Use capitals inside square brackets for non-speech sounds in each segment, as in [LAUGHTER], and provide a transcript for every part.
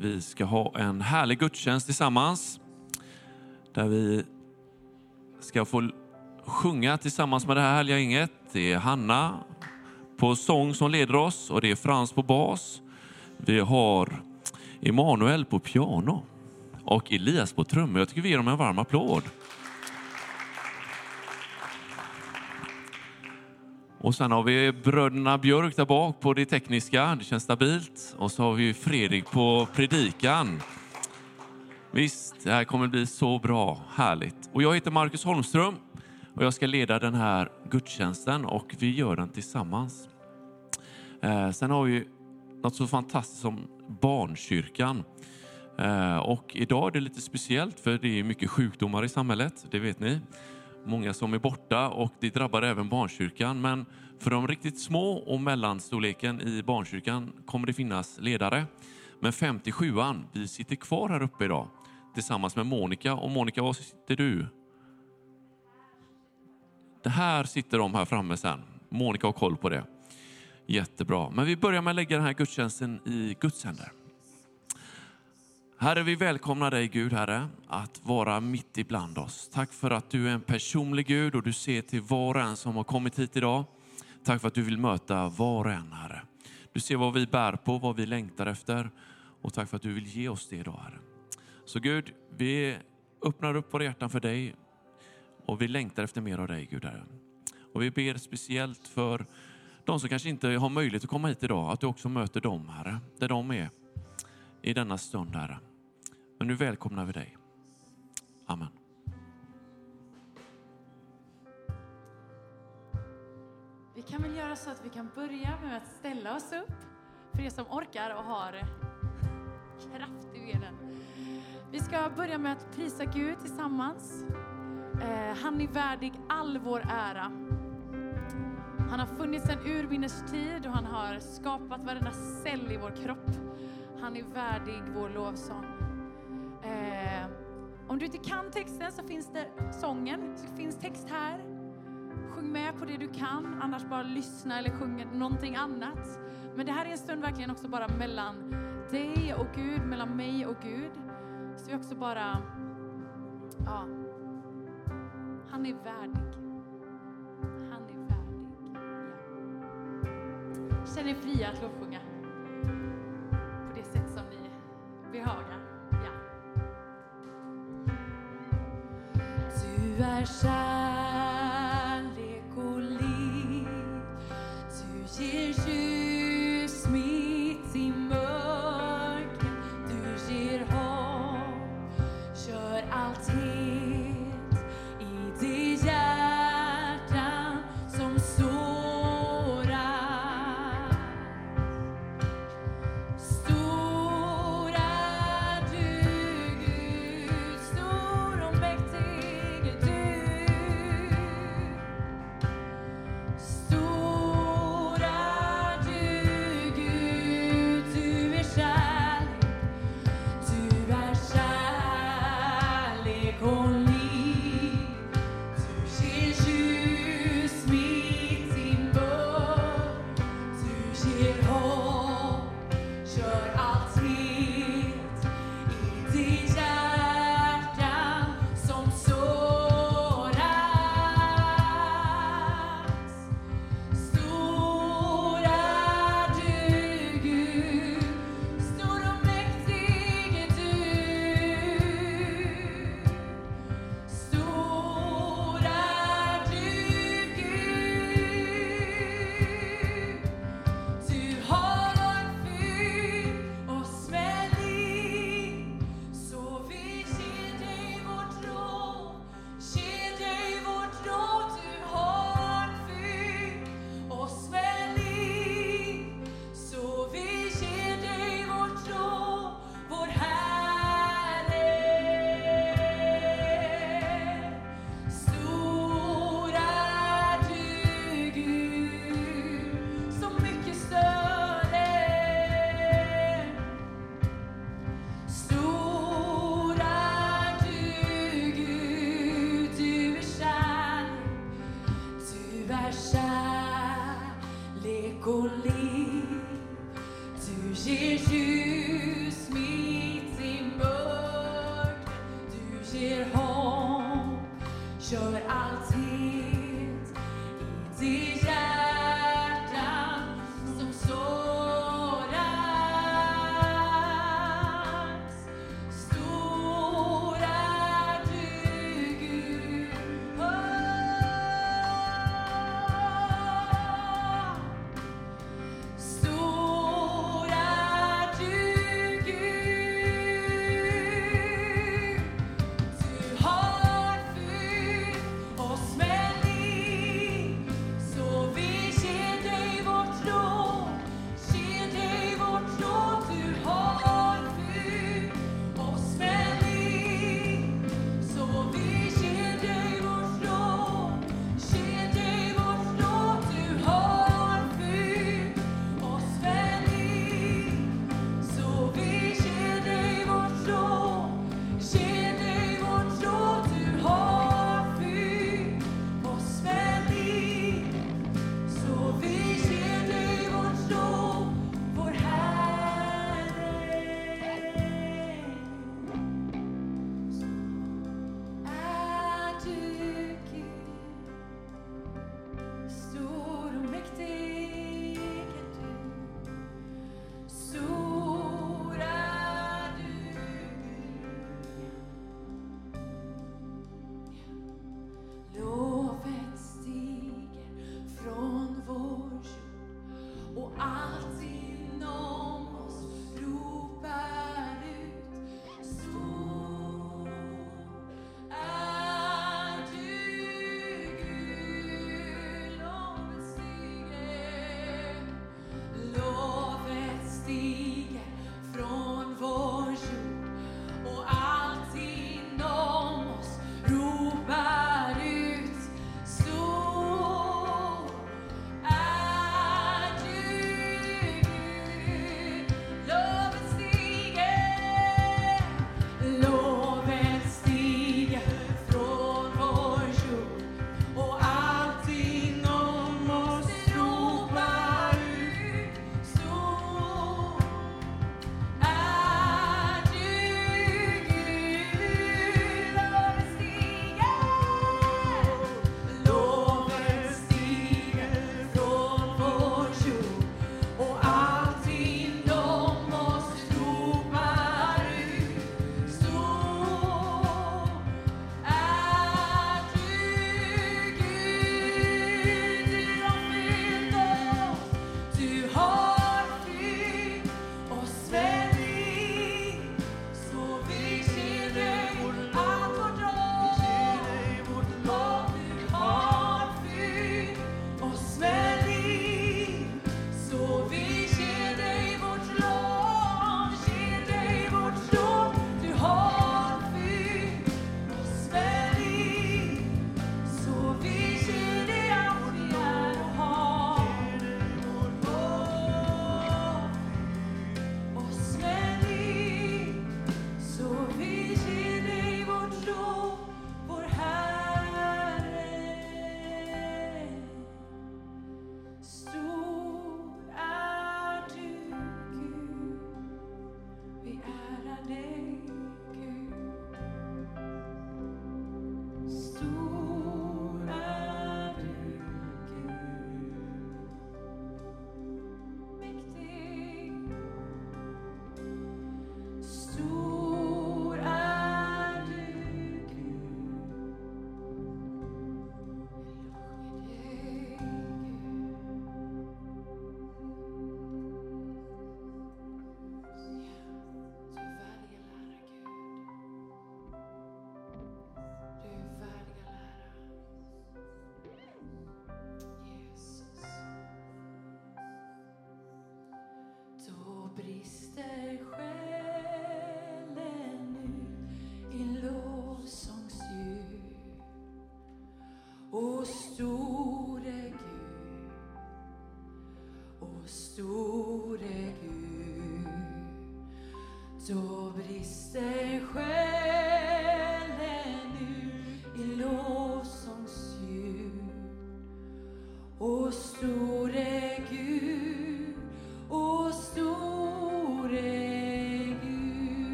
Vi ska ha en härlig gudstjänst tillsammans där vi ska få sjunga tillsammans med det här härliga gänget. Det är Hanna på sång som leder oss och det är Frans på bas. Vi har Emanuel på piano och Elias på trummor. Jag tycker vi ger dem en varm applåd. Och sen har vi bröderna Björk där bak på det tekniska, det känns stabilt. Och så har vi Fredrik på predikan. Visst, det här kommer bli så bra, härligt. Och jag heter Marcus Holmström och jag ska leda den här gudstjänsten och vi gör den tillsammans. Eh, sen har vi något så fantastiskt som Barnkyrkan. Eh, och idag är det lite speciellt för det är mycket sjukdomar i samhället, det vet ni många som är borta och det drabbar även barnkyrkan. Men för de riktigt små och mellanstorleken i barnkyrkan kommer det finnas ledare. Men 57an, vi sitter kvar här uppe idag tillsammans med Monica. Och Monica, var sitter du? Det här sitter de här framme sen. Monica har koll på det. Jättebra. Men vi börjar med att lägga den här gudstjänsten i Guds händer. Herre, vi välkomnar dig Gud, Herre, att vara mitt ibland oss. Tack för att du är en personlig Gud och du ser till var och en som har kommit hit idag. Tack för att du vill möta var och en, Herre. Du ser vad vi bär på, vad vi längtar efter och tack för att du vill ge oss det idag, Herre. Så Gud, vi öppnar upp våra hjärtan för dig och vi längtar efter mer av dig, Gud, Herre. Och vi ber speciellt för de som kanske inte har möjlighet att komma hit idag, att du också möter dem, Herre, där de är i denna stund, Herre. Men nu välkomnar vi dig. Amen. Vi kan väl göra så att vi kan börja med att ställa oss upp för er som orkar och har kraft i benen. Vi ska börja med att prisa Gud tillsammans. Eh, han är värdig all vår ära. Han har funnits sedan urminnes tid och han har skapat varenda cell i vår kropp. Han är värdig vår lovsång. Eh, om du inte kan texten så finns det sången, så finns text här. Sjung med på det du kan, annars bara lyssna eller sjung någonting annat. Men det här är en stund verkligen också bara mellan dig och Gud, mellan mig och Gud. Så vi också bara, ja, han är värdig. Han är värdig. Ja. Känn er fria att lovsjunga höga. Ja. Du är kär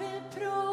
Jag vill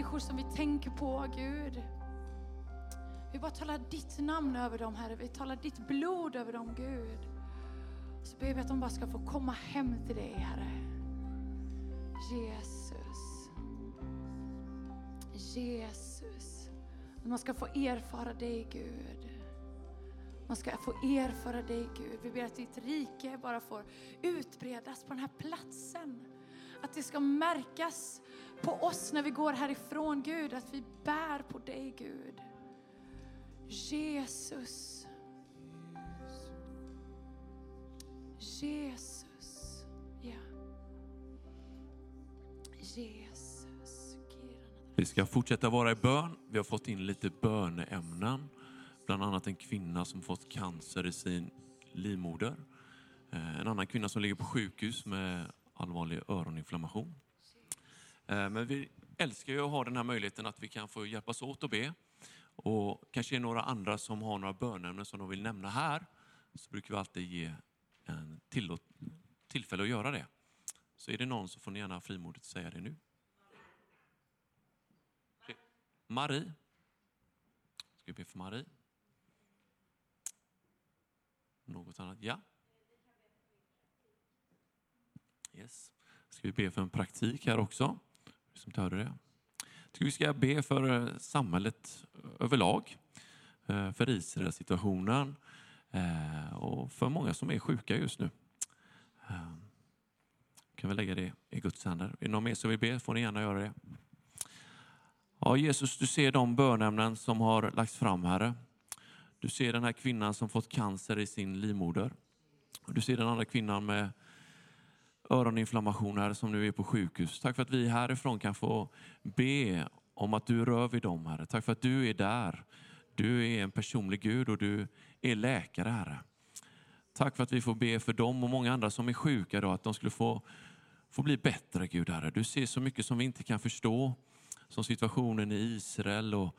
människor som vi tänker på, Gud. Vi bara talar ditt namn över dem, Herre. Vi talar ditt blod över dem, Gud. Så ber vi att de bara ska få komma hem till dig, Herre. Jesus. Jesus. Man ska få erfara dig, Gud. Man ska få erfara dig, Gud. Vi ber att ditt rike bara får utbredas på den här platsen. Att det ska märkas på oss när vi går härifrån, Gud, att vi bär på dig, Gud. Jesus. Jesus. Ja. Jesus. Vi ska fortsätta vara i bön. Vi har fått in lite böneämnen. Bland annat en kvinna som fått cancer i sin livmoder. Eh, en annan kvinna som ligger på sjukhus med allvarlig öroninflammation. Eh, men vi älskar ju att ha den här möjligheten att vi kan få hjälpas åt och be. Och kanske är några andra som har några bönämnen som de vill nämna här. Så brukar vi alltid ge en tillåt, tillfälle att göra det. Så är det någon så får ni gärna frimodigt säga det nu. Marie. Ska vi be för Marie? Något annat? Ja. Yes. Ska vi be för en praktik här också? Som inte hörde det. Jag tycker vi ska be för eh, samhället eh, överlag. Eh, för Israel-situationen och för många som är sjuka just nu. Kan vi lägga det i Guds händer. Är det någon mer som vill be får ni gärna göra det. Ja, Jesus, du ser de bönämnen som har lagts fram, Herre. Du ser den här kvinnan som fått cancer i sin livmoder. Du ser den andra kvinnan med öroninflammationer som nu är på sjukhus. Tack för att vi härifrån kan få be om att du rör vid dem, Herre. Tack för att du är där. Du är en personlig Gud och du är läkare, Herre. Tack för att vi får be för dem och många andra som är sjuka, då, att de skulle få, få bli bättre, Gud, Herre. Du ser så mycket som vi inte kan förstå, som situationen i Israel och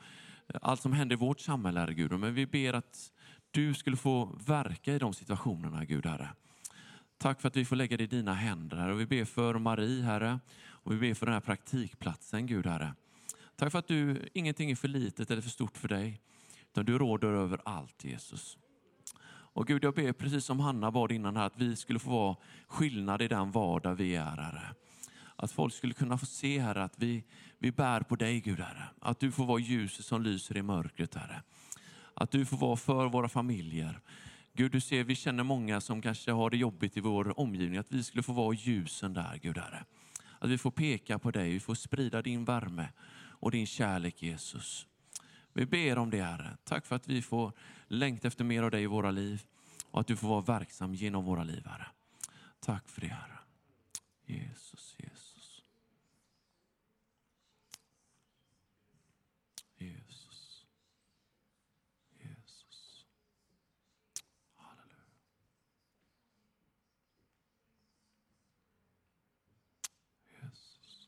allt som händer i vårt samhälle, Herre Gud. Men vi ber att du skulle få verka i de situationerna, Gud, Herre. Tack för att vi får lägga det i dina händer, Herre. Och vi ber för Marie, Herre. Och vi ber för den här praktikplatsen, Gud, Herre. Tack för att du, ingenting är för litet eller för stort för dig. Utan du råder över allt, Jesus. Och Gud, jag ber precis som Hanna bad innan här, att vi skulle få vara skillnad i den vardag vi är, Herre. Att folk skulle kunna få se, Herre, att vi, vi bär på dig, Gud, Herre. Att du får vara ljuset som lyser i mörkret, Herre. Att du får vara för våra familjer. Gud, du ser, vi känner många som kanske har det jobbigt i vår omgivning. Att vi skulle få vara ljusen där, Gud, Herre. Att vi får peka på dig, vi får sprida din värme och din kärlek, Jesus. Vi ber om det, Herre. Tack för att vi får längta efter mer av dig i våra liv och att du får vara verksam genom våra liv, Herre. Tack för det, Herre. Jesus, Jesus. Jesus. Halleluja. Jesus.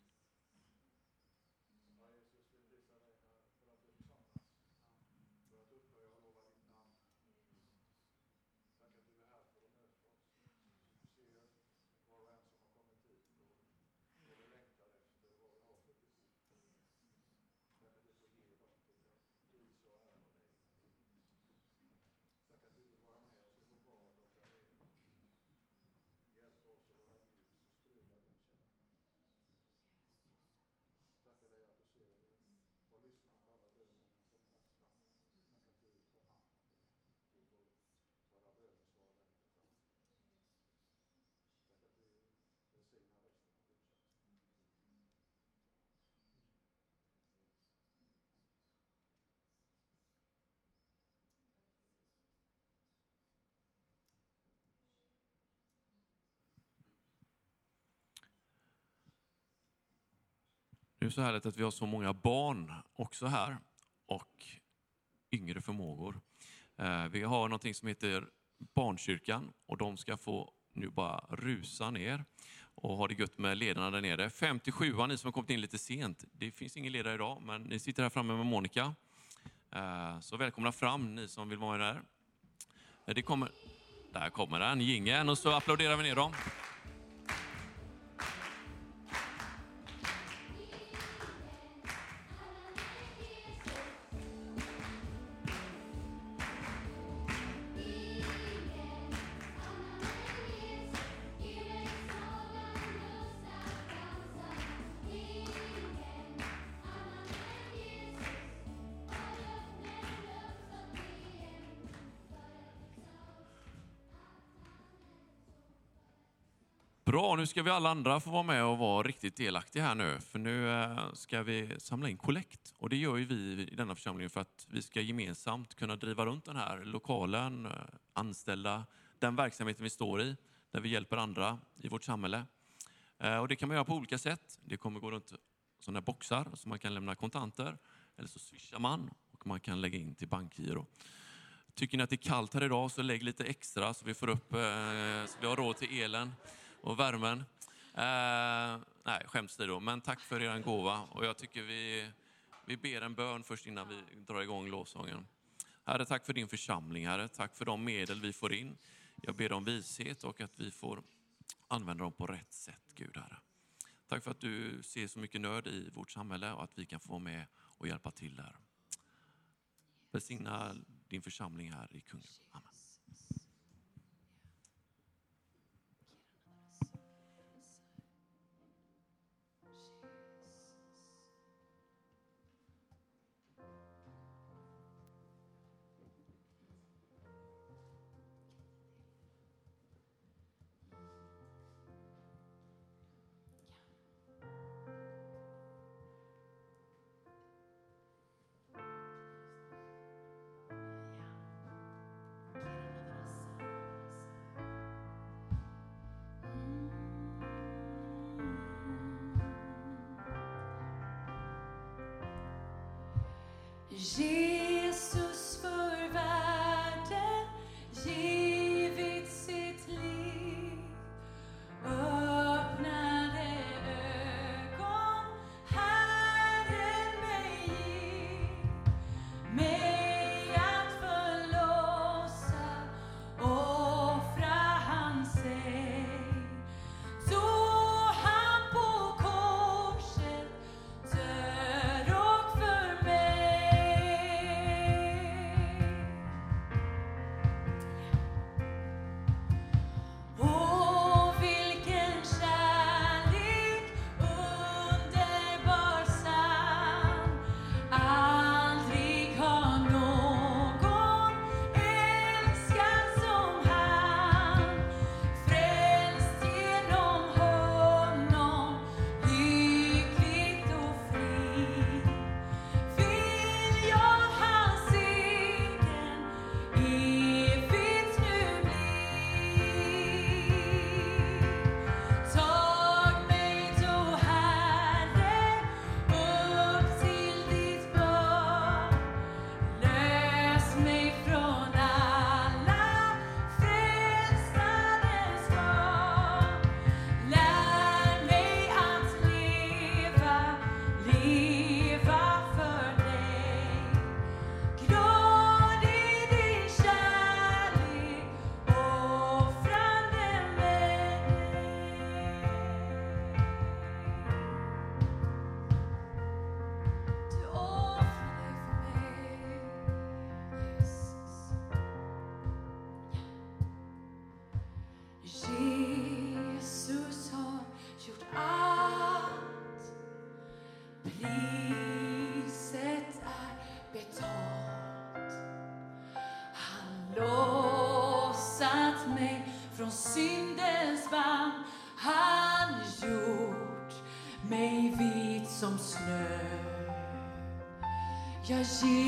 Det är så härligt att vi har så många barn också här och yngre förmågor. Eh, vi har någonting som heter Barnkyrkan och de ska få nu bara rusa ner och ha det gött med ledarna där nere. 57 ni som har kommit in lite sent. Det finns ingen ledare idag, men ni sitter här framme med Monica. Eh, så välkomna fram ni som vill vara där. Eh, det kommer... Där kommer den, gingen och så applåderar vi ner dem. Nu ska vi alla andra få vara med och vara riktigt delaktiga här nu. För nu eh, ska vi samla in kollekt. Och det gör ju vi i denna församling för att vi ska gemensamt kunna driva runt den här lokalen, eh, anställa den verksamheten vi står i, där vi hjälper andra i vårt samhälle. Eh, och det kan man göra på olika sätt. Det kommer gå runt sådana här boxar så man kan lämna kontanter. Eller så swishar man och man kan lägga in till bankgiro. Tycker ni att det är kallt här idag så lägg lite extra så vi får upp, så vi har råd till elen och värmen. Eh, nej, skämts då, men tack för er gåva. Och jag tycker vi, vi ber en bön först innan vi drar igång lovsången. Herre, tack för din församling, Herre. Tack för de medel vi får in. Jag ber om vishet och att vi får använda dem på rätt sätt, Gud, Herre. Tack för att du ser så mycket nöd i vårt samhälle och att vi kan få vara med och hjälpa till där. Välsigna din församling här i Kungälv. Amen. Ja,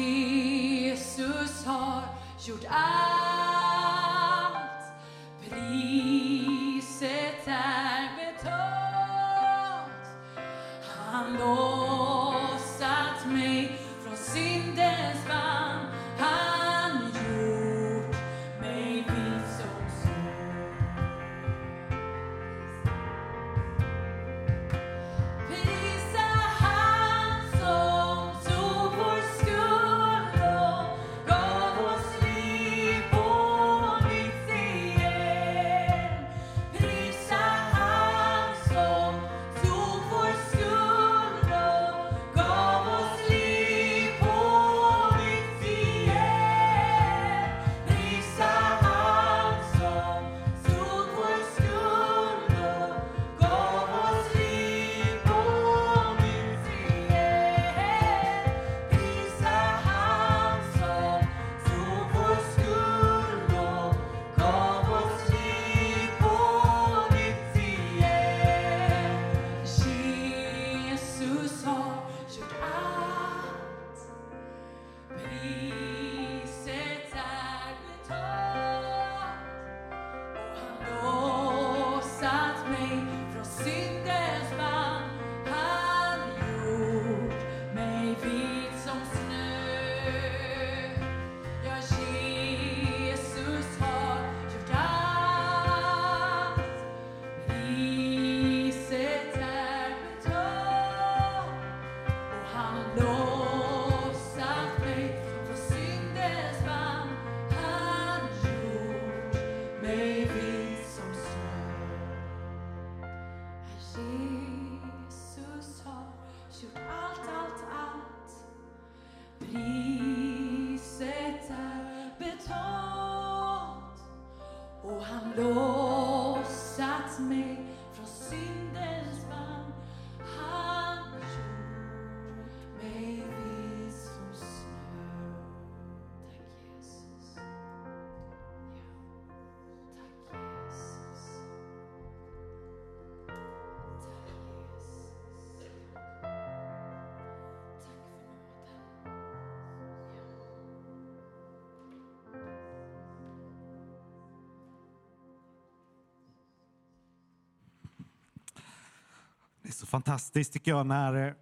så fantastiskt tycker jag när eh,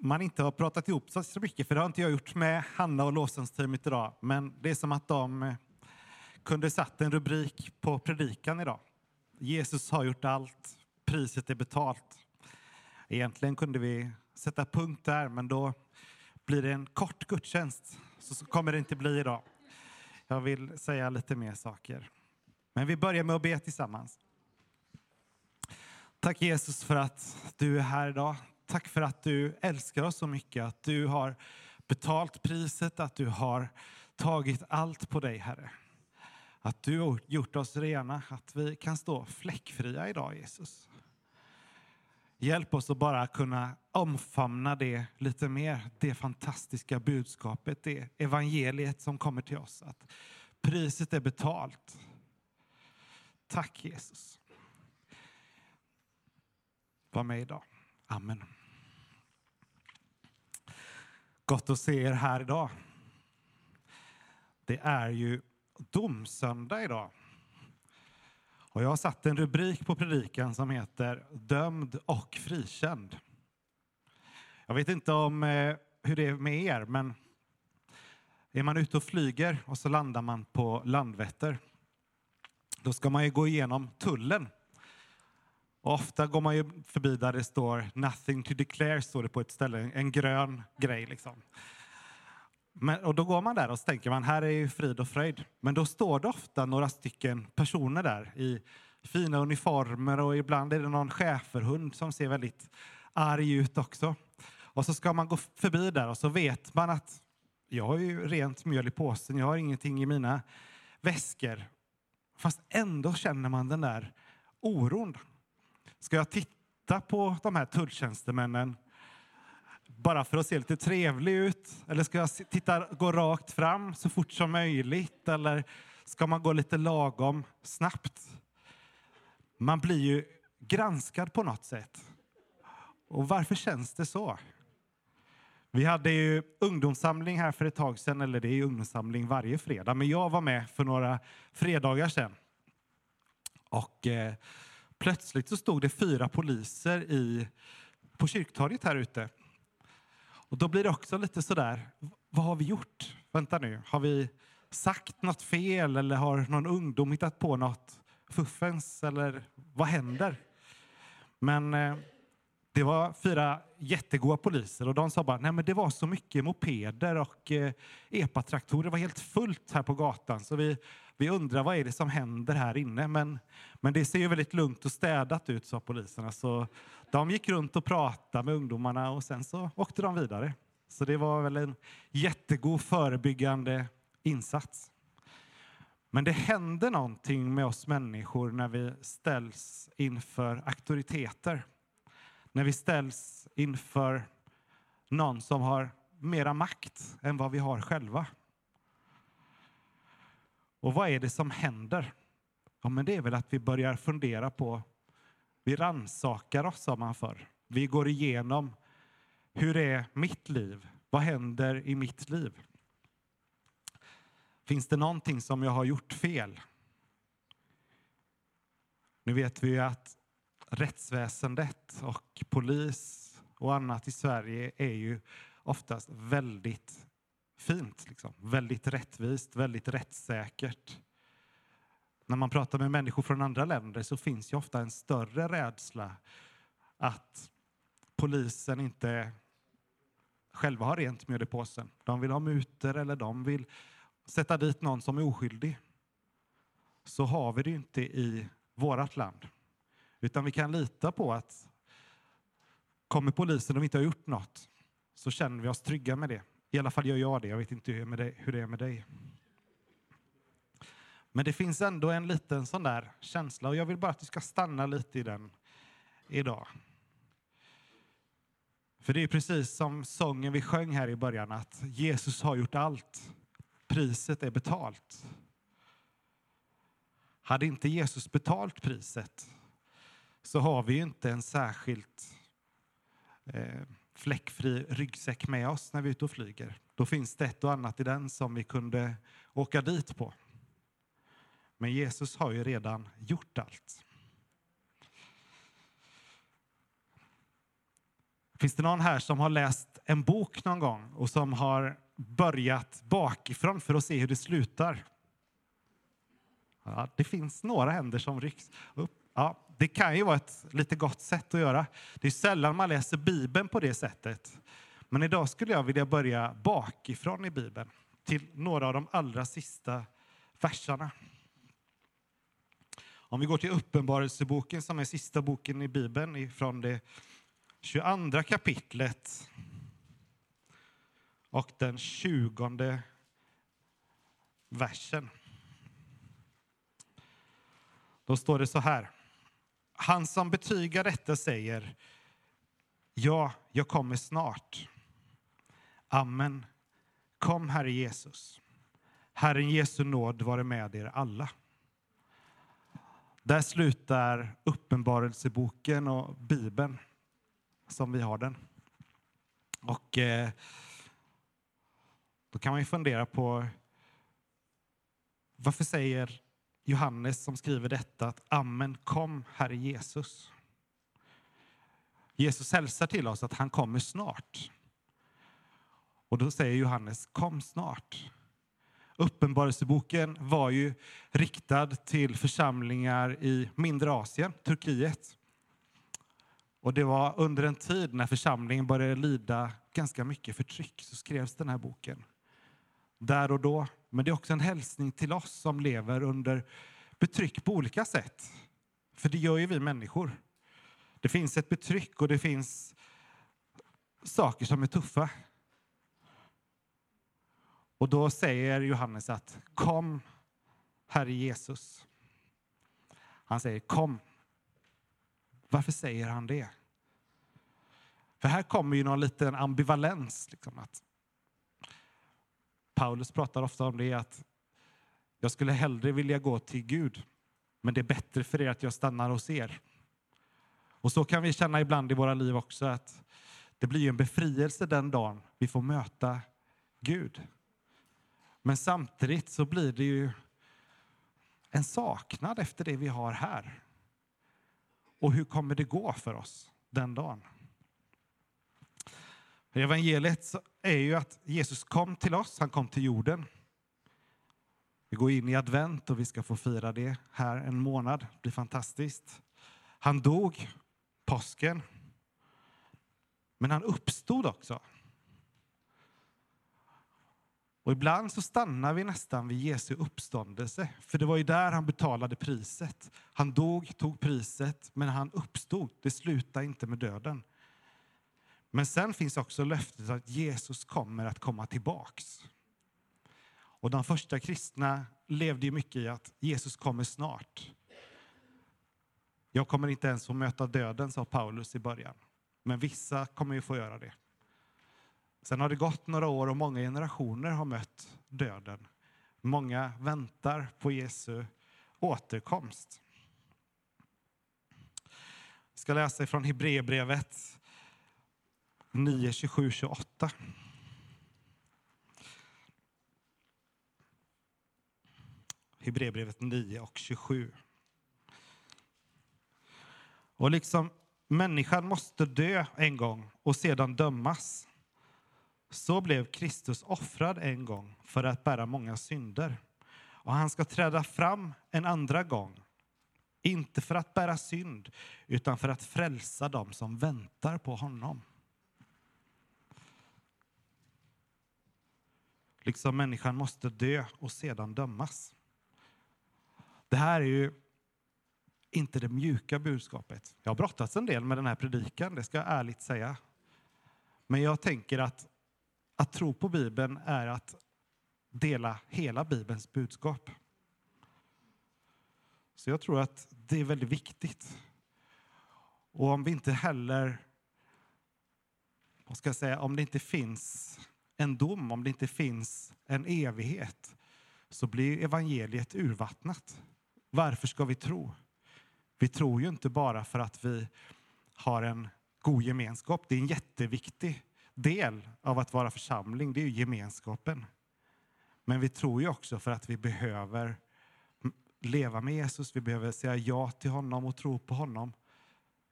man inte har pratat ihop sig så mycket, för det har inte jag gjort med Hanna och lovsångsteamet idag. Men det är som att de eh, kunde satt en rubrik på predikan idag. Jesus har gjort allt, priset är betalt. Egentligen kunde vi sätta punkt där, men då blir det en kort gudstjänst. Så kommer det inte bli idag. Jag vill säga lite mer saker. Men vi börjar med att be tillsammans. Tack Jesus för att du är här idag. Tack för att du älskar oss så mycket, att du har betalt priset, att du har tagit allt på dig, Herre. Att du har gjort oss rena, att vi kan stå fläckfria idag, Jesus. Hjälp oss att bara kunna omfamna det lite mer, det fantastiska budskapet, det evangeliet som kommer till oss. Att priset är betalt. Tack Jesus. Var med idag. Amen. Gott att se er här idag. Det är ju domsöndag idag. Och jag har satt en rubrik på predikan som heter Dömd och frikänd. Jag vet inte om eh, hur det är med er, men är man ute och flyger och så landar man på Landvetter, då ska man ju gå igenom tullen. Och ofta går man ju förbi där det står “Nothing to declare” står det på ett ställe, en grön grej. Liksom. Men, och då går man där och så tänker man här är ju frid och fröjd. Men då står det ofta några stycken personer där i fina uniformer och ibland är det någon schäferhund som ser väldigt arg ut också. Och så ska man gå förbi där och så vet man att jag har ju rent mjöl i påsen, jag har ingenting i mina väskor. Fast ändå känner man den där oron. Ska jag titta på de här tulltjänstemännen bara för att se lite trevlig ut? Eller ska jag titta, gå rakt fram så fort som möjligt? Eller ska man gå lite lagom snabbt? Man blir ju granskad på något sätt. Och varför känns det så? Vi hade ju ungdomssamling här för ett tag sedan, eller det är ju ungdomssamling varje fredag, men jag var med för några fredagar sedan. Och eh, plötsligt så stod det fyra poliser i, på kyrktorget här ute. Och då blir det också lite sådär, vad har vi gjort? Vänta nu, har vi sagt något fel eller har någon ungdom hittat på något fuffens eller vad händer? Men eh, det var fyra jättegoda poliser och de sa bara, nej men det var så mycket mopeder och eh, epatraktorer, det var helt fullt här på gatan så vi, vi undrar vad är det som händer här inne. Men, men det ser ju väldigt lugnt och städat ut, sa poliserna. Så de gick runt och pratade med ungdomarna och sen så åkte de vidare. Så det var väl en jättegod förebyggande insats. Men det händer någonting med oss människor när vi ställs inför auktoriteter. När vi ställs inför någon som har mera makt än vad vi har själva. Och vad är det som händer? Ja, men det är väl att vi börjar fundera på, vi rannsakar oss sa man förr. Vi går igenom, hur är mitt liv? Vad händer i mitt liv? Finns det någonting som jag har gjort fel? Nu vet vi ju att rättsväsendet och polis och annat i Sverige är ju oftast väldigt fint, liksom. väldigt rättvist, väldigt rättssäkert. När man pratar med människor från andra länder så finns ju ofta en större rädsla att polisen inte själva har rent mjöl i påsen. De vill ha mutor eller de vill sätta dit någon som är oskyldig. Så har vi det inte i vårt land. Utan vi kan lita på att kommer polisen och vi inte har gjort något så känner vi oss trygga med det. I alla fall gör jag det. Jag vet inte hur det är med dig. Men det finns ändå en liten sån där känsla och jag vill bara att du ska stanna lite i den idag. För det är precis som sången vi sjöng här i början att Jesus har gjort allt. Priset är betalt. Hade inte Jesus betalt priset så har vi ju inte en särskilt eh, fläckfri ryggsäck med oss när vi är ute och flyger. Då finns det ett och annat i den som vi kunde åka dit på. Men Jesus har ju redan gjort allt. Finns det någon här som har läst en bok någon gång och som har börjat bakifrån för att se hur det slutar? Ja, det finns några händer som rycks upp. Ja, det kan ju vara ett lite gott sätt att göra. Det är sällan man läser Bibeln på det sättet. Men idag skulle jag vilja börja bakifrån i Bibeln till några av de allra sista verserna. Om vi går till Uppenbarelseboken som är sista boken i Bibeln från det 22 kapitlet och den 20 versen. Då står det så här. Han som betygar detta säger Ja, jag kommer snart. Amen. Kom, Herre Jesus. Herren Jesu nåd vare med er alla. Där slutar Uppenbarelseboken och Bibeln som vi har den. Och eh, då kan man ju fundera på varför säger Johannes som skriver detta att Amen, kom Herre Jesus. Jesus hälsar till oss att han kommer snart. Och då säger Johannes, kom snart. Uppenbarelseboken var ju riktad till församlingar i mindre Asien, Turkiet. Och det var under en tid när församlingen började lida ganska mycket förtryck så skrevs den här boken. Där och då. Men det är också en hälsning till oss som lever under betryck på olika sätt. För det gör ju vi människor. Det finns ett betryck och det finns saker som är tuffa. Och då säger Johannes att kom, Herre Jesus. Han säger kom. Varför säger han det? För här kommer ju någon liten ambivalens. Liksom, att Paulus pratar ofta om det att jag skulle hellre vilja gå till Gud, men det är bättre för er att jag stannar hos er. Och så kan vi känna ibland i våra liv också att det blir en befrielse den dagen vi får möta Gud. Men samtidigt så blir det ju en saknad efter det vi har här. Och hur kommer det gå för oss den dagen? Evangeliet är ju att Jesus kom till oss, han kom till jorden. Vi går in i advent och vi ska få fira det här en månad. Det blir fantastiskt. Han dog, påsken. Men han uppstod också. Och ibland så stannar vi nästan vid Jesu uppståndelse, för det var ju där han betalade priset. Han dog, tog priset, men han uppstod. Det slutade inte med döden. Men sen finns också löftet att Jesus kommer att komma tillbaks. Och de första kristna levde ju mycket i att Jesus kommer snart. Jag kommer inte ens få möta döden, sa Paulus i början. Men vissa kommer ju få göra det. Sen har det gått några år och många generationer har mött döden. Många väntar på Jesu återkomst. Jag ska läsa från Hebreerbrevet 9, 27, 28. Hebreerbrevet 9 och 27. Och liksom människan måste dö en gång och sedan dömas så blev Kristus offrad en gång för att bära många synder. Och han ska träda fram en andra gång, inte för att bära synd, utan för att frälsa dem som väntar på honom. Liksom människan måste dö och sedan dömas. Det här är ju inte det mjuka budskapet. Jag har brottats en del med den här predikan, det ska jag ärligt säga. Men jag tänker att att tro på Bibeln är att dela hela Bibelns budskap. Så jag tror att det är väldigt viktigt. Och om vi inte heller, vad ska jag säga, om det inte finns en dom, om det inte finns en evighet, så blir evangeliet urvattnat. Varför ska vi tro? Vi tror ju inte bara för att vi har en god gemenskap. Det är en jätteviktig del av att vara församling, det är gemenskapen. Men vi tror ju också för att vi behöver leva med Jesus, vi behöver säga ja till honom och tro på honom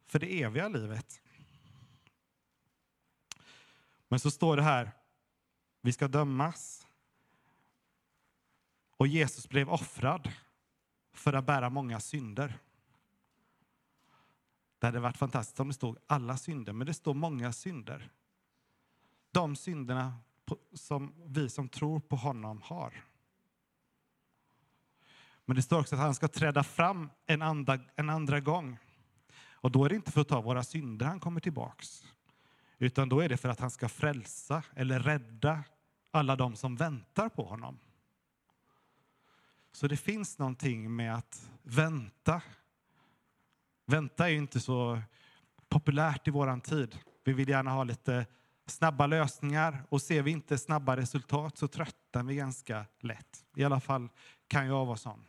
för det eviga livet. Men så står det här, vi ska dömas. Och Jesus blev offrad för att bära många synder. Det hade varit fantastiskt om det stod alla synder, men det står många synder. De synderna som vi som tror på honom har. Men det står också att han ska träda fram en andra, en andra gång. Och då är det inte för att ta våra synder han kommer tillbaks. Utan då är det för att han ska frälsa eller rädda alla de som väntar på honom. Så det finns någonting med att vänta. Vänta är ju inte så populärt i våran tid. Vi vill gärna ha lite snabba lösningar och ser vi inte snabba resultat så tröttnar vi ganska lätt. I alla fall kan jag vara sån.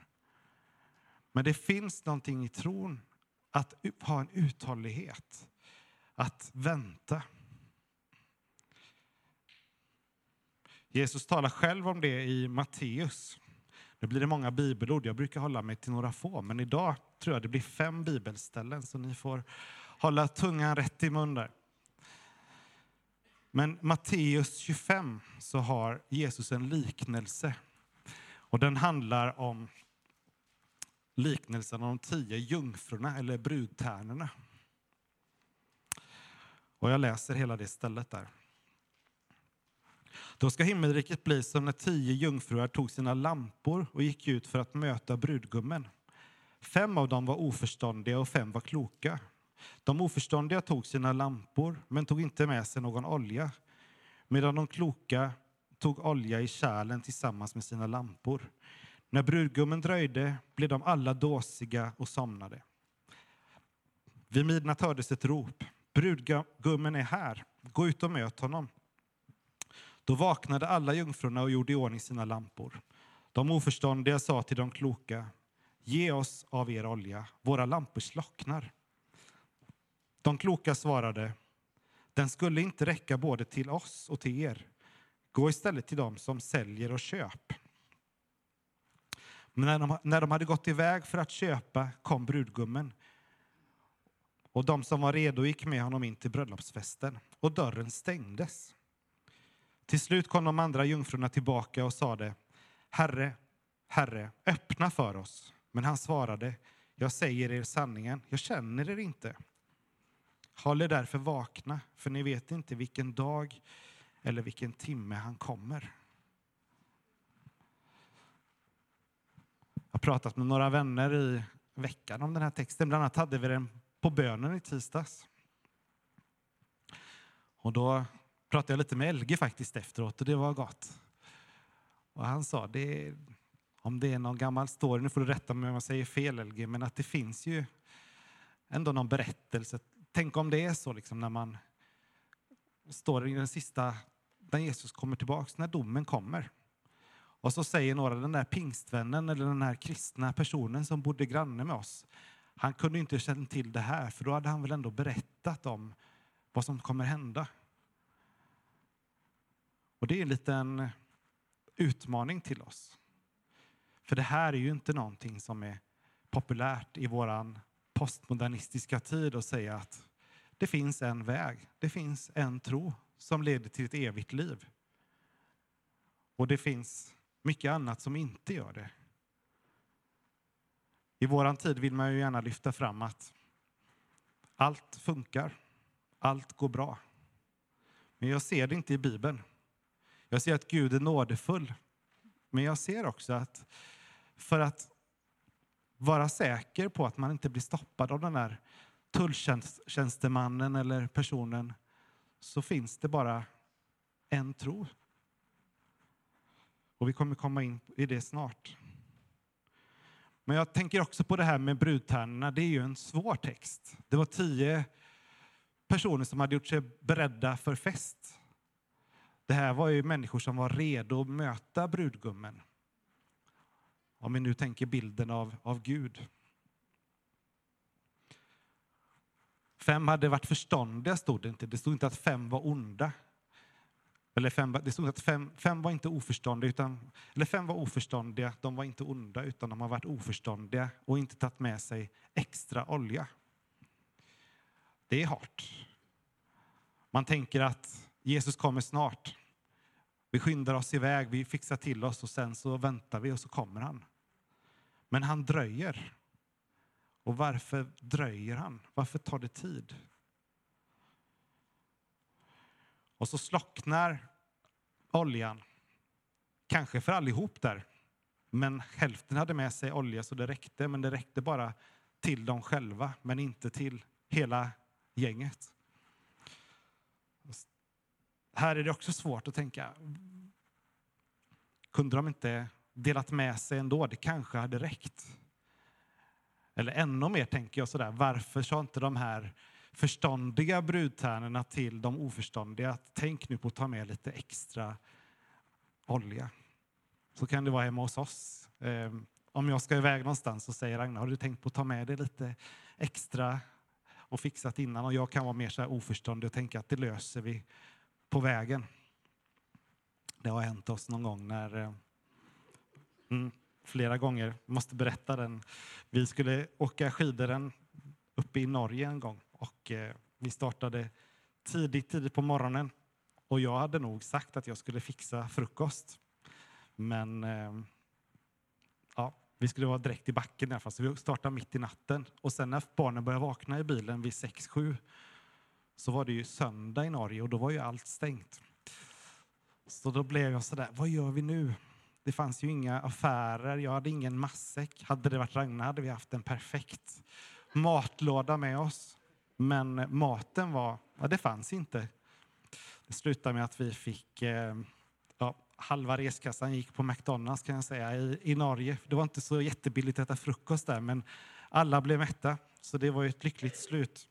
Men det finns någonting i tron att ha en uthållighet, att vänta. Jesus talar själv om det i Matteus. Nu blir det många bibelord, jag brukar hålla mig till några få, men idag tror jag det blir fem bibelställen, så ni får hålla tungan rätt i mun där. Men Matteus 25 så har Jesus en liknelse. Och den handlar om liknelsen om de tio jungfrurna eller brudtärnorna. Och jag läser hela det stället där. Då ska himmelriket bli som när tio jungfrur tog sina lampor och gick ut för att möta brudgummen. Fem av dem var oförståndiga och fem var kloka. De oförståndiga tog sina lampor, men tog inte med sig någon olja, medan de kloka tog olja i kärlen tillsammans med sina lampor. När brudgummen dröjde blev de alla dåsiga och somnade. Vid midnatt hördes ett rop. Brudgummen är här, gå ut och möt honom. Då vaknade alla jungfrurna och gjorde i ordning sina lampor. De oförståndiga sa till de kloka, ge oss av er olja, våra lampor slocknar. De kloka svarade, den skulle inte räcka både till oss och till er. Gå istället till dem som säljer och köp. Men när de, när de hade gått iväg för att köpa kom brudgummen. Och de som var redo gick med honom in till bröllopsfesten, och dörren stängdes. Till slut kom de andra jungfrurna tillbaka och sade, Herre, Herre, öppna för oss. Men han svarade, jag säger er sanningen, jag känner er inte. Håll er därför vakna, för ni vet inte vilken dag eller vilken timme han kommer. Jag har pratat med några vänner i veckan om den här texten. Bland annat hade vi den på bönen i tisdags. Och då pratade jag lite med Elge faktiskt efteråt och det var gott. Och han sa, det om det är någon gammal story, nu får du rätta mig om jag säger fel Elge, men att det finns ju ändå någon berättelse. Tänk om det är så liksom när man står i den sista, när Jesus kommer tillbaks, när domen kommer. Och så säger några, den där pingstvännen eller den här kristna personen som bodde granne med oss, han kunde inte känna till det här, för då hade han väl ändå berättat om vad som kommer hända. Och det är en liten utmaning till oss. För det här är ju inte någonting som är populärt i våran postmodernistiska tid att säga att det finns en väg, det finns en tro som leder till ett evigt liv. Och det finns mycket annat som inte gör det. I våran tid vill man ju gärna lyfta fram att allt funkar, allt går bra. Men jag ser det inte i Bibeln. Jag ser att Gud är nådefull. Men jag ser också att för att vara säker på att man inte blir stoppad av den där tulltjänstemannen eller personen så finns det bara en tro. Och vi kommer komma in i det snart. Men jag tänker också på det här med brudtärnorna. Det är ju en svår text. Det var tio personer som hade gjort sig beredda för fest. Det här var ju människor som var redo att möta brudgummen. Om vi nu tänker bilden av, av Gud. Fem hade varit förståndiga, stod det inte. Det stod inte att fem var onda. Eller fem, det stod att fem, fem var inte oförståndiga, utan, eller fem var oförståndiga, de var inte onda, utan de har varit oförståndiga och inte tagit med sig extra olja. Det är hårt. Man tänker att Jesus kommer snart. Vi skyndar oss iväg, vi fixar till oss och sen så väntar vi och så kommer han. Men han dröjer. Och varför dröjer han? Varför tar det tid? Och så slocknar oljan. Kanske för allihop där. Men hälften hade med sig olja så det räckte, men det räckte bara till dem själva, men inte till hela gänget. Här är det också svårt att tänka, kunde de inte delat med sig ändå? Det kanske hade räckt. Eller ännu mer tänker jag sådär, varför sa inte de här förståndiga brudtärnorna till de oförståndiga att tänk nu på att ta med lite extra olja. Så kan det vara hemma hos oss. Ehm, om jag ska iväg någonstans så säger Ragnar, har du tänkt på att ta med dig lite extra och fixat innan? Och jag kan vara mer så här oförståndig och tänka att det löser vi på vägen. Det har hänt oss någon gång när eh, mm, flera gånger, måste berätta den. Vi skulle åka skidor uppe i Norge en gång och eh, vi startade tidigt, tidigt på morgonen och jag hade nog sagt att jag skulle fixa frukost. Men eh, ja, vi skulle vara direkt i backen i alla fall, så vi startade mitt i natten. Och sen när barnen började vakna i bilen vid 6-7 så var det ju söndag i Norge och då var ju allt stängt. Så då blev jag sådär, vad gör vi nu? Det fanns ju inga affärer, jag hade ingen matsäck. Hade det varit Ragnar hade vi haft en perfekt matlåda med oss. Men maten var, ja, det fanns inte. Det slutade med att vi fick, eh, ja, halva reskassan gick på McDonalds kan jag säga i, i Norge. Det var inte så jättebilligt att äta frukost där, men alla blev mätta. Så det var ju ett lyckligt slut.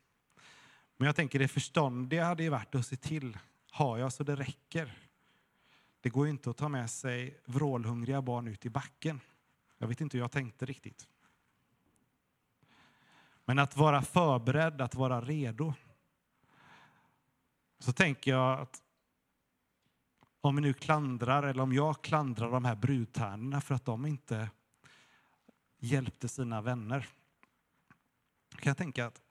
Men jag tänker det förståndiga hade ju varit att se till, har jag så det räcker? Det går ju inte att ta med sig vrålhungriga barn ut i backen. Jag vet inte hur jag tänkte riktigt. Men att vara förberedd, att vara redo. Så tänker jag att om vi nu klandrar, eller om jag klandrar de här brudtärnorna för att de inte hjälpte sina vänner. Kan jag tänka att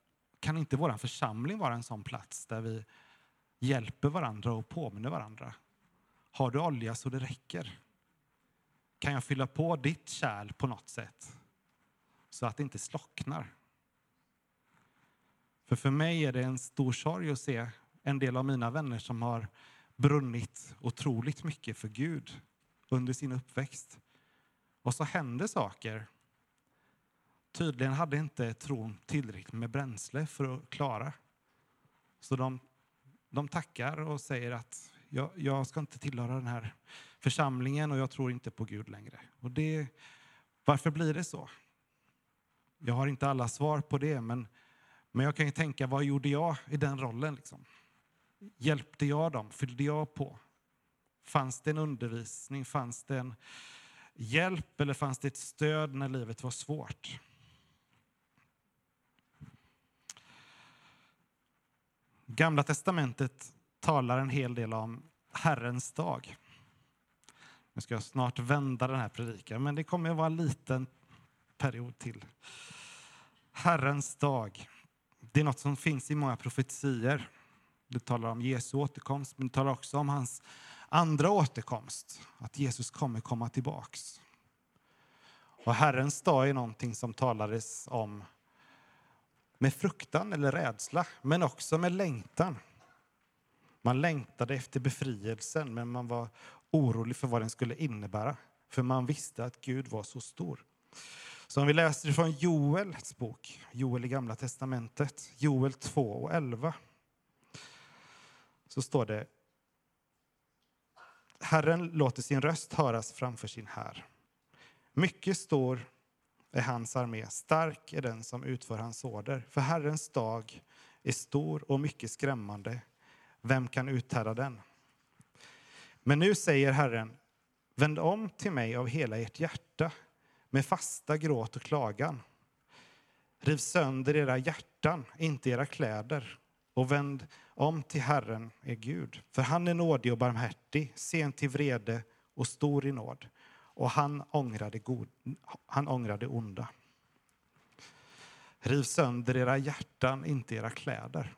kan inte vår församling vara en sån plats där vi hjälper varandra och påminner varandra? Har du olja så det räcker? Kan jag fylla på ditt kärl på något sätt så att det inte slocknar? För för mig är det en stor sorg att se en del av mina vänner som har brunnit otroligt mycket för Gud under sin uppväxt. Och så händer saker. Tydligen hade inte tron tillräckligt med bränsle för att klara. Så de, de tackar och säger att jag, jag, ska inte tillhöra den här församlingen och jag tror inte på Gud längre. Och det, varför blir det så? Jag har inte alla svar på det, men, men jag kan ju tänka, vad gjorde jag i den rollen? Liksom? Hjälpte jag dem? Fyllde jag på? Fanns det en undervisning? Fanns det en hjälp eller fanns det ett stöd när livet var svårt? Gamla testamentet talar en hel del om Herrens dag. Nu ska jag snart vända den här predikan, men det kommer att vara en liten period till. Herrens dag. Det är något som finns i många profetier. Det talar om Jesu återkomst, men det talar också om hans andra återkomst. Att Jesus kommer komma tillbaks. Och Herrens dag är någonting som talades om med fruktan eller rädsla, men också med längtan. Man längtade efter befrielsen, men man var orolig för vad den skulle innebära. För man visste att Gud var så stor. Så om vi läser från Joels bok, Joel i Gamla Testamentet, Joel 2 och 11. Så står det Herren låter sin röst höras framför sin här. Mycket stor är hans armé, stark är den som utför hans order. För Herrens dag är stor och mycket skrämmande. Vem kan uthärda den? Men nu säger Herren, vänd om till mig av hela ert hjärta med fasta gråt och klagan. Riv sönder era hjärtan, inte era kläder och vänd om till Herren, er Gud. För han är nådig och barmhärtig, sen till vrede och stor i nåd. Och han ångrade, god, han ångrade onda. Riv sönder era hjärtan, inte era kläder.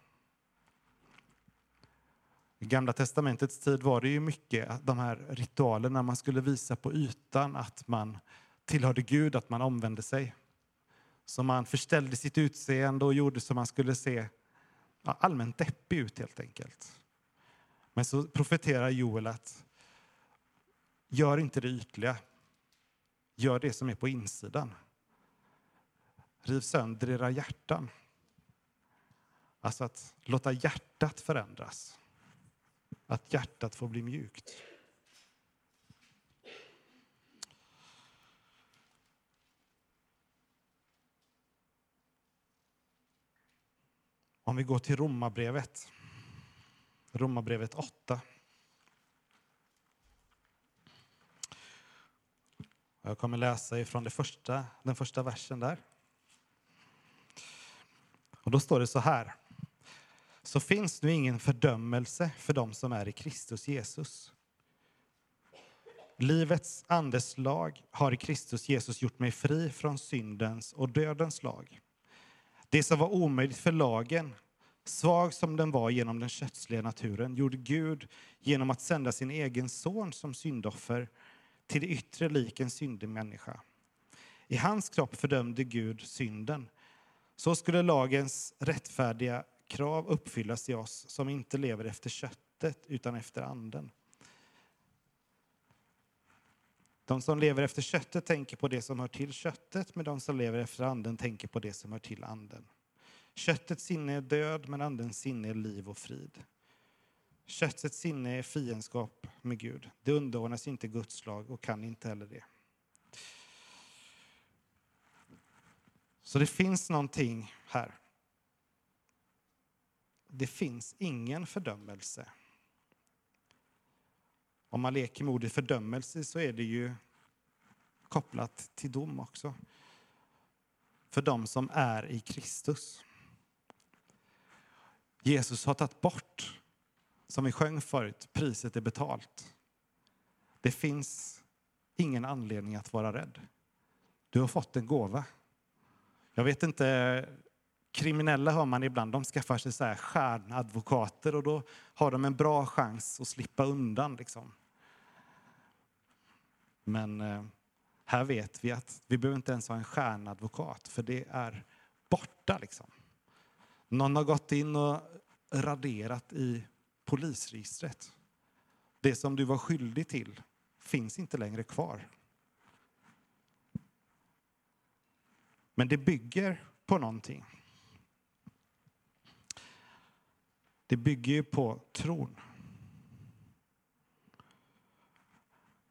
I Gamla testamentets tid var det ju mycket de här ritualerna man skulle visa på ytan att man tillhörde Gud, att man omvände sig. Så man förställde sitt utseende och gjorde så man skulle se ja, allmänt deppig ut helt enkelt. Men så profeterar Joel att gör inte det ytliga. Gör det som är på insidan. Riv sönder era hjärtan. Alltså att låta hjärtat förändras. Att hjärtat får bli mjukt. Om vi går till Romarbrevet. Romarbrevet 8. Jag kommer läsa ifrån det första, den första versen där. Och då står det så här. Så finns nu ingen fördömelse för dem som är i Kristus Jesus. Livets andes lag har i Kristus Jesus gjort mig fri från syndens och dödens lag. Det som var omöjligt för lagen, svag som den var genom den kötsliga naturen, gjorde Gud genom att sända sin egen son som syndoffer till det yttre lik en syndig människa. I hans kropp fördömde Gud synden. Så skulle lagens rättfärdiga krav uppfyllas i oss som inte lever efter köttet utan efter anden. De som lever efter köttet tänker på det som hör till köttet, men de som lever efter anden tänker på det som hör till anden. Köttets sinne är död, men andens sinne är liv och frid. Köttets sinne är fiendskap med Gud. Det underordnas inte Guds lag och kan inte heller det. Så det finns någonting här. Det finns ingen fördömelse. Om man leker med ordet fördömelse så är det ju kopplat till dom också. För de som är i Kristus. Jesus har tagit bort, som vi sjöng förut, priset är betalt. Det finns ingen anledning att vara rädd. Du har fått en gåva. Jag vet inte, kriminella hör man ibland, de skaffar sig så här stjärnadvokater och då har de en bra chans att slippa undan. Liksom. Men eh, här vet vi att vi behöver inte ens ha en stjärnadvokat, för det är borta. Liksom. Någon har gått in och raderat i polisregistret. Det som du var skyldig till finns inte längre kvar. Men det bygger på någonting. Det bygger ju på tron.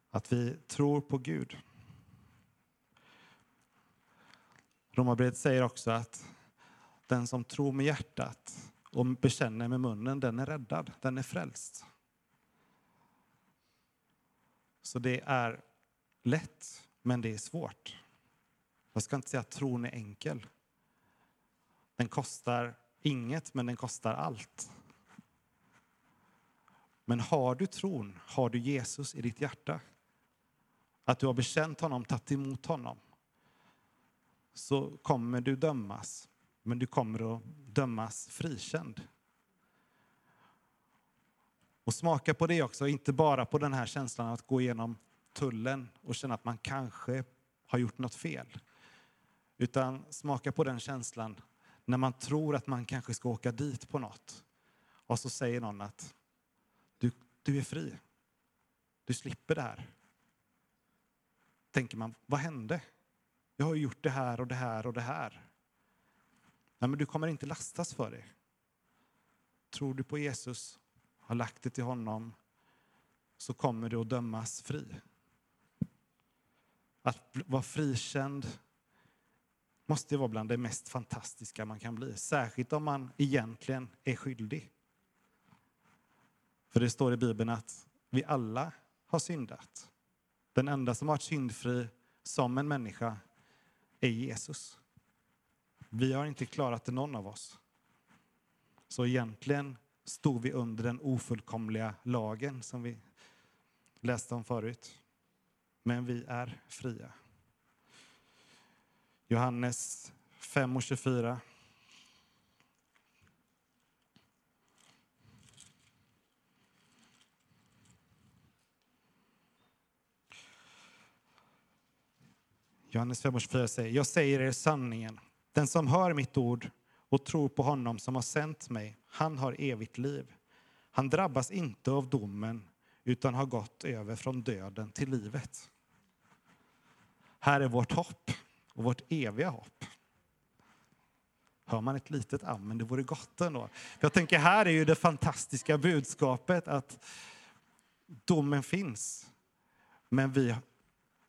Att vi tror på Gud. Romarbrevet säger också att den som tror med hjärtat och bekänner med munnen, den är räddad, den är frälst. Så det är lätt, men det är svårt. Jag ska inte säga att tron är enkel. Den kostar inget, men den kostar allt. Men har du tron, har du Jesus i ditt hjärta, att du har bekänt honom, tagit emot honom, så kommer du dömas, men du kommer att dömas frikänd. Och smaka på det också, inte bara på den här känslan att gå igenom tullen och känna att man kanske har gjort något fel. Utan smaka på den känslan när man tror att man kanske ska åka dit på något. Och så säger någon att du, du är fri. Du slipper det här. Tänker man, vad hände? Jag har gjort det här och det här och det här. Nej, men du kommer inte lastas för det. Tror du på Jesus, har lagt det till honom, så kommer du att dömas fri. Att vara frikänd måste vara bland det mest fantastiska man kan bli. Särskilt om man egentligen är skyldig. För det står i Bibeln att vi alla har syndat. Den enda som har varit syndfri som en människa är Jesus. Vi har inte klarat det någon av oss. Så egentligen stod vi under den ofullkomliga lagen som vi läste om förut. Men vi är fria. Johannes 5 och 24. Johannes 5 och 24 säger, jag säger er sanningen. Den som hör mitt ord och tror på honom som har sänt mig, han har evigt liv. Han drabbas inte av domen utan har gått över från döden till livet. Här är vårt hopp och vårt eviga hopp. Hör man ett litet amen, det vore gott ändå. Jag tänker här är ju det fantastiska budskapet att domen finns. Men vi,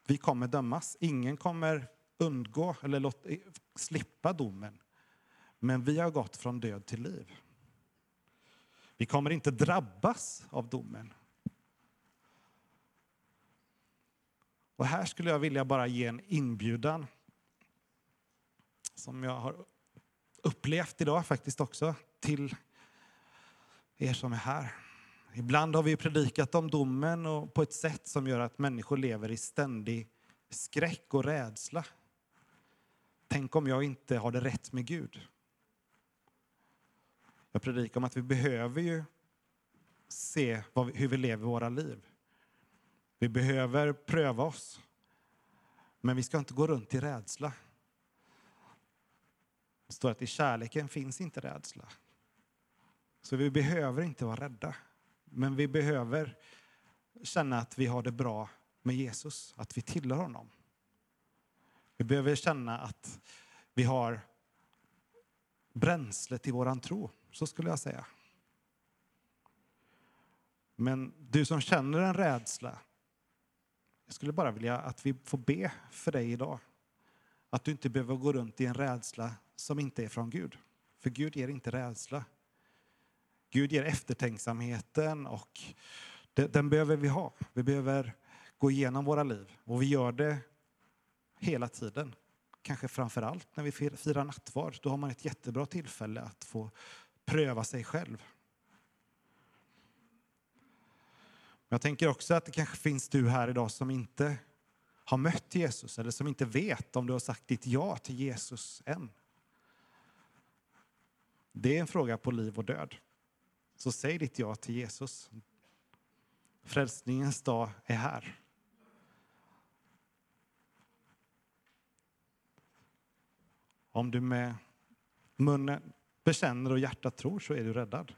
vi kommer dömas. Ingen kommer undgå eller låt, eh, slippa domen. Men vi har gått från död till liv. Vi kommer inte drabbas av domen. Och här skulle jag vilja bara ge en inbjudan som jag har upplevt idag faktiskt också till er som är här. Ibland har vi predikat om domen och på ett sätt som gör att människor lever i ständig skräck och rädsla. Tänk om jag inte har det rätt med Gud. Jag predikar om att vi behöver ju se hur vi lever våra liv. Vi behöver pröva oss. Men vi ska inte gå runt i rädsla. Det står att i kärleken finns inte rädsla. Så vi behöver inte vara rädda. Men vi behöver känna att vi har det bra med Jesus, att vi tillhör honom. Vi behöver känna att vi har bränsle till våran tro, så skulle jag säga. Men du som känner en rädsla, jag skulle bara vilja att vi får be för dig idag. Att du inte behöver gå runt i en rädsla som inte är från Gud. För Gud ger inte rädsla. Gud ger eftertänksamheten och den behöver vi ha. Vi behöver gå igenom våra liv och vi gör det hela tiden. Kanske framför allt när vi firar nattvard. Då har man ett jättebra tillfälle att få pröva sig själv. Jag tänker också att det kanske finns du här idag som inte har mött Jesus eller som inte vet om du har sagt ditt ja till Jesus än. Det är en fråga på liv och död. Så säg ditt ja till Jesus. Frälsningens dag är här. Om du med munnen bekänner och hjärtat tror så är du räddad.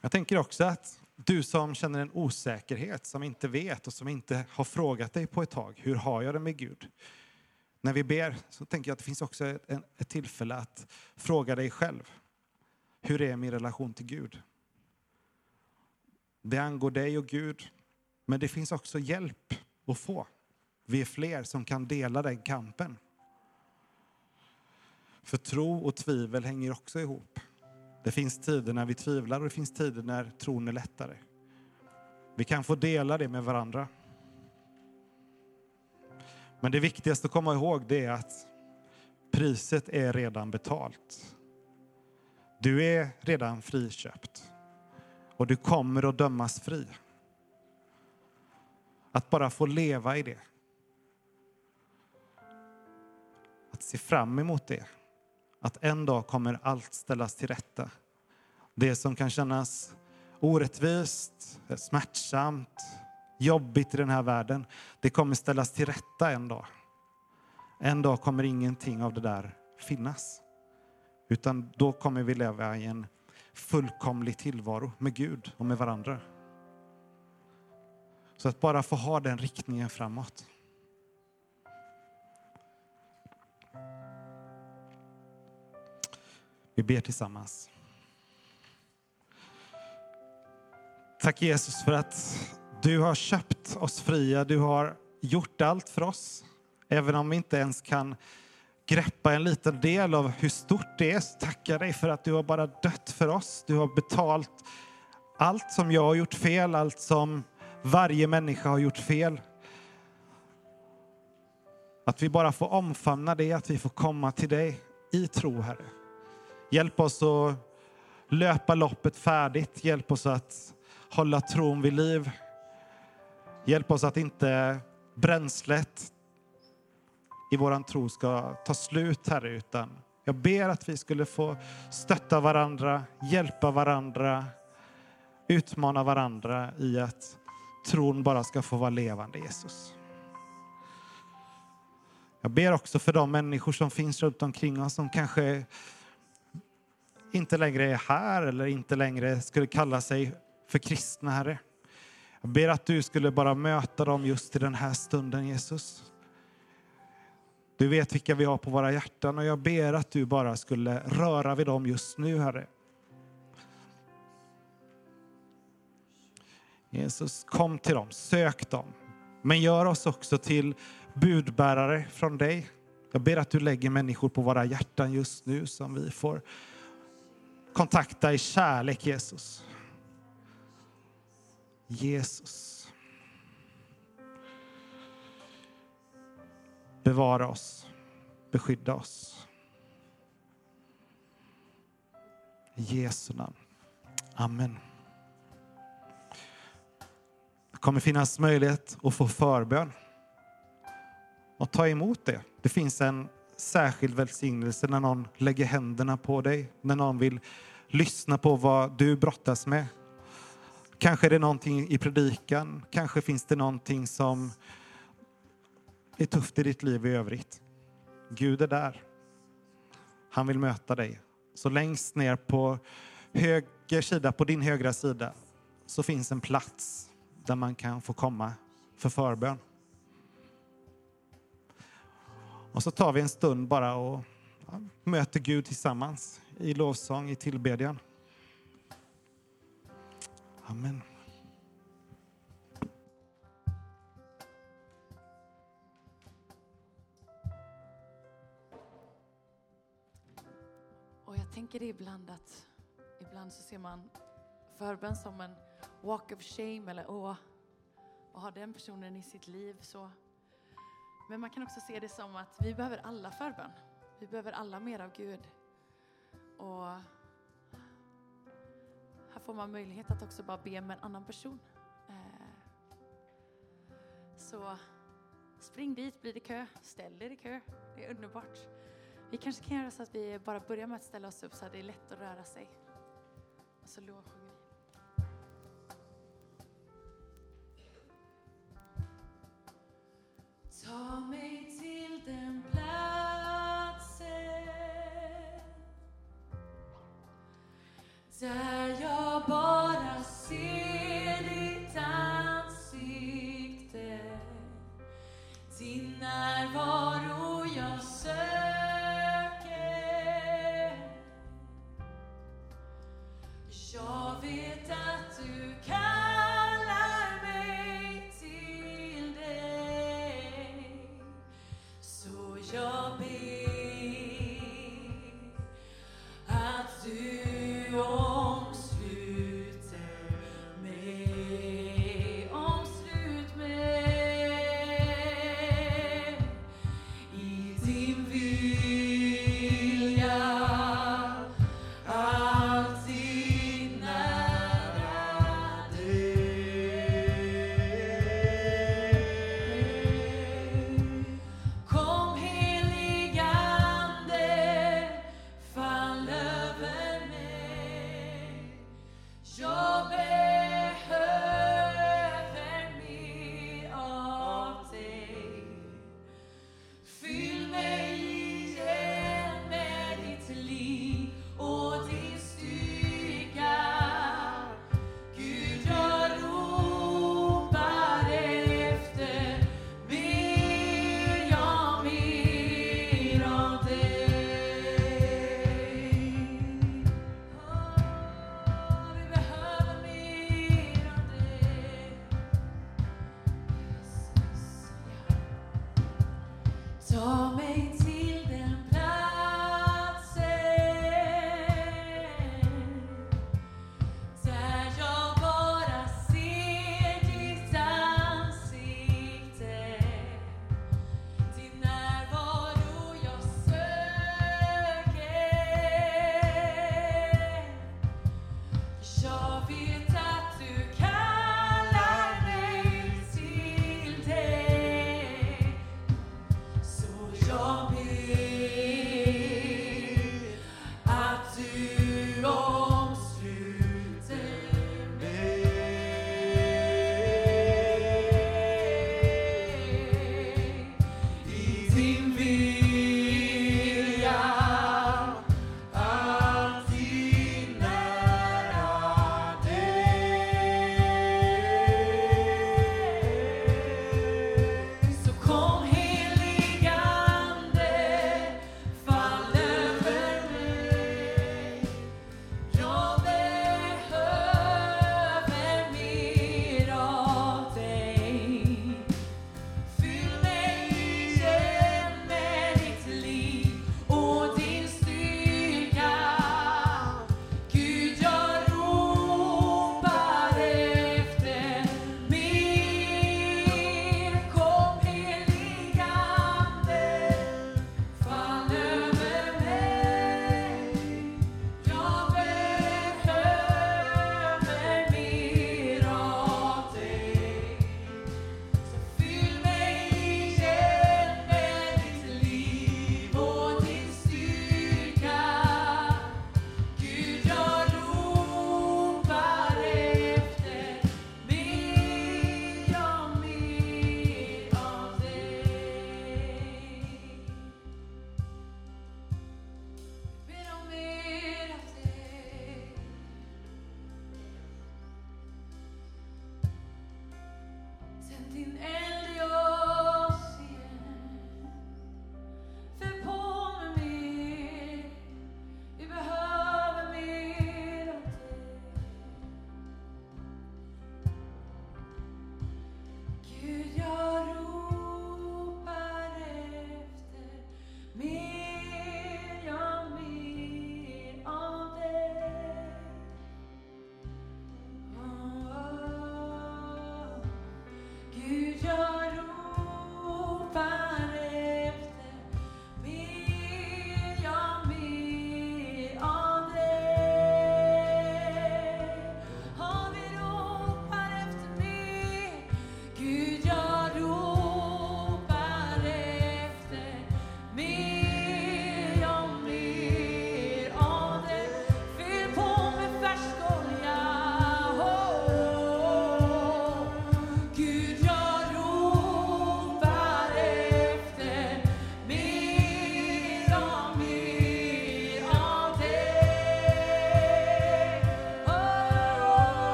Jag tänker också att du som känner en osäkerhet, som inte vet och som inte har frågat dig på ett tag, hur har jag det med Gud? När vi ber så tänker jag att det finns också ett, ett tillfälle att fråga dig själv. Hur är min relation till Gud? Det angår dig och Gud, men det finns också hjälp att få. Vi är fler som kan dela den kampen. För tro och tvivel hänger också ihop. Det finns tider när vi tvivlar och det finns tider när tron är lättare. Vi kan få dela det med varandra. Men det viktigaste att komma ihåg det är att priset är redan betalt. Du är redan friköpt och du kommer att dömas fri. Att bara få leva i det. Att se fram emot det. Att en dag kommer allt ställas till rätta. Det som kan kännas orättvist, smärtsamt, jobbigt i den här världen, det kommer ställas till rätta en dag. En dag kommer ingenting av det där finnas. Utan då kommer vi leva i en fullkomlig tillvaro med Gud och med varandra. Så att bara få ha den riktningen framåt. Vi ber tillsammans. Tack Jesus för att du har köpt oss fria. Du har gjort allt för oss. Även om vi inte ens kan greppa en liten del av hur stort det är så tackar jag dig för att du har bara dött för oss. Du har betalt allt som jag har gjort fel, allt som varje människa har gjort fel. Att vi bara får omfamna det, att vi får komma till dig i tro, Herre. Hjälp oss att löpa loppet färdigt. Hjälp oss att hålla tron vid liv. Hjälp oss att inte bränslet i våran tro ska ta slut, Herre, utan jag ber att vi skulle få stötta varandra, hjälpa varandra, utmana varandra i att tron bara ska få vara levande, Jesus. Jag ber också för de människor som finns runt omkring oss som kanske inte längre är här eller inte längre skulle kalla sig för kristna, Herre. Jag ber att du skulle bara möta dem just i den här stunden, Jesus. Du vet vilka vi har på våra hjärtan och jag ber att du bara skulle röra vid dem just nu, Herre. Jesus, kom till dem, sök dem. Men gör oss också till budbärare från dig. Jag ber att du lägger människor på våra hjärtan just nu som vi får kontakta i kärlek, Jesus. Jesus. Bevara oss, beskydda oss. I Jesu namn. Amen. Det kommer finnas möjlighet att få förbön och ta emot det. Det finns en särskild välsignelse när någon lägger händerna på dig, när någon vill lyssna på vad du brottas med. Kanske är det någonting i predikan, kanske finns det någonting som är tufft i ditt liv i övrigt. Gud är där. Han vill möta dig. Så längst ner på höger sida, på din högra sida, så finns en plats där man kan få komma för förbön. Och så tar vi en stund bara och ja, möter Gud tillsammans i lovsång, i tillbedjan. Amen. Och jag tänker det ibland att ibland så ser man förbön som en walk of shame eller åh, vad har den personen i sitt liv så. Men man kan också se det som att vi behöver alla förbön. Vi behöver alla mer av Gud. Och här får man möjlighet att också bara be med en annan person. Eh, så spring dit, blir det kö, ställ er i kö. Det är underbart. Vi kanske kan göra så att vi bara börjar med att ställa oss upp så att det är lätt att röra sig. Och så lovsjunger Ta mig till den platsen där jag bara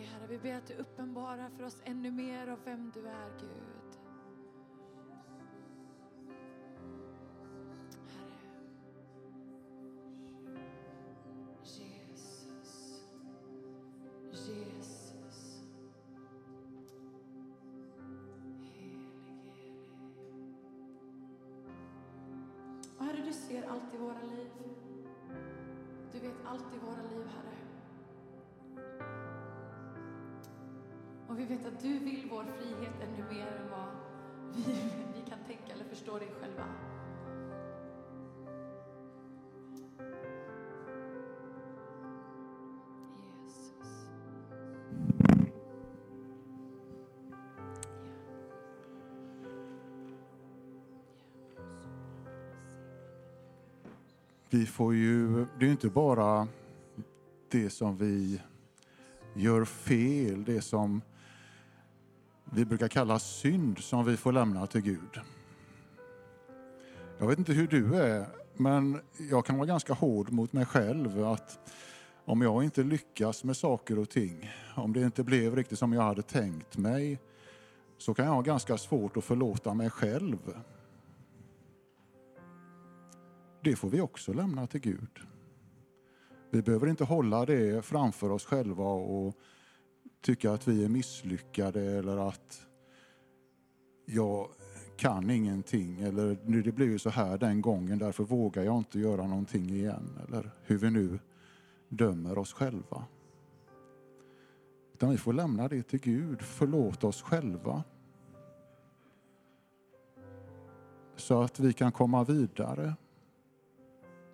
dig Herre. Vi ber att du uppenbarar för oss ännu mer av vem du är Gud. Herre. Jesus. Jesus. Helig, helig. Och Herre, du ser allt i våra liv. Du vet allt i våra liv, vet att du vill vår frihet ännu mer än vad vi, [LAUGHS] vi kan tänka eller förstå dig själva. Jesus. Vi får ju, det är ju inte bara det som vi gör fel, det som vi brukar kalla synd, som vi får lämna till Gud. Jag vet inte hur du är, men jag kan vara ganska hård mot mig själv. att Om jag inte lyckas med saker och ting, om det inte blev riktigt som jag hade tänkt mig, så kan jag ha ganska svårt att förlåta mig själv. Det får vi också lämna till Gud. Vi behöver inte hålla det framför oss själva och tycka att vi är misslyckade eller att jag kan ingenting eller nu det blev ju så här den gången därför vågar jag inte göra någonting igen eller hur vi nu dömer oss själva. Utan vi får lämna det till Gud, förlåta oss själva. Så att vi kan komma vidare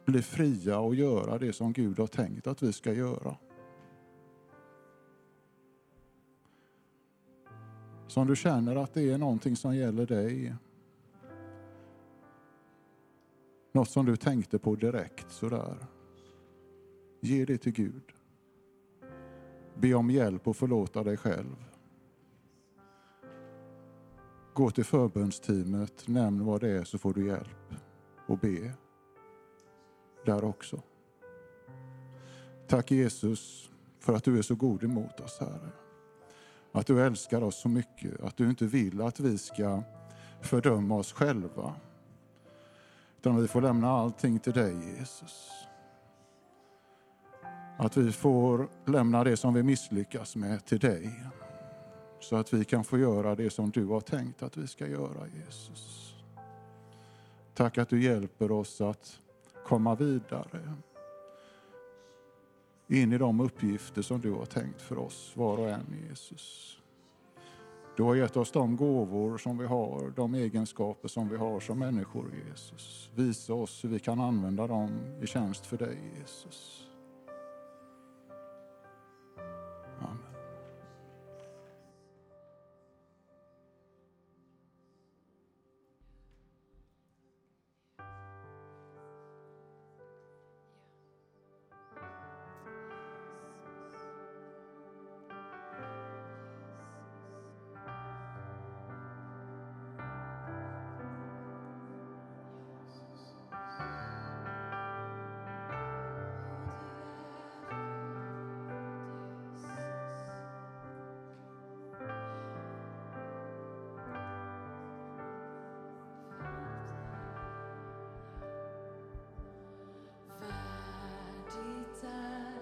bli fria och göra det som Gud har tänkt att vi ska göra. Som du känner att det är någonting som gäller dig, något som du tänkte på direkt sådär, ge det till Gud. Be om hjälp och förlåta dig själv. Gå till förbönsteamet, nämn vad det är så får du hjälp och be där också. Tack Jesus för att du är så god emot oss, Herre. Att du älskar oss så mycket, att du inte vill att vi ska fördöma oss själva. Utan vi får lämna allting till dig, Jesus. Att vi får lämna det som vi misslyckas med till dig. Så att vi kan få göra det som du har tänkt att vi ska göra, Jesus. Tack att du hjälper oss att komma vidare in i de uppgifter som du har tänkt för oss, var och en, Jesus. Du har gett oss de gåvor som vi har, de egenskaper som vi har som människor, Jesus. Visa oss hur vi kan använda dem i tjänst för dig, Jesus. inside.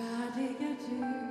Värdig är du,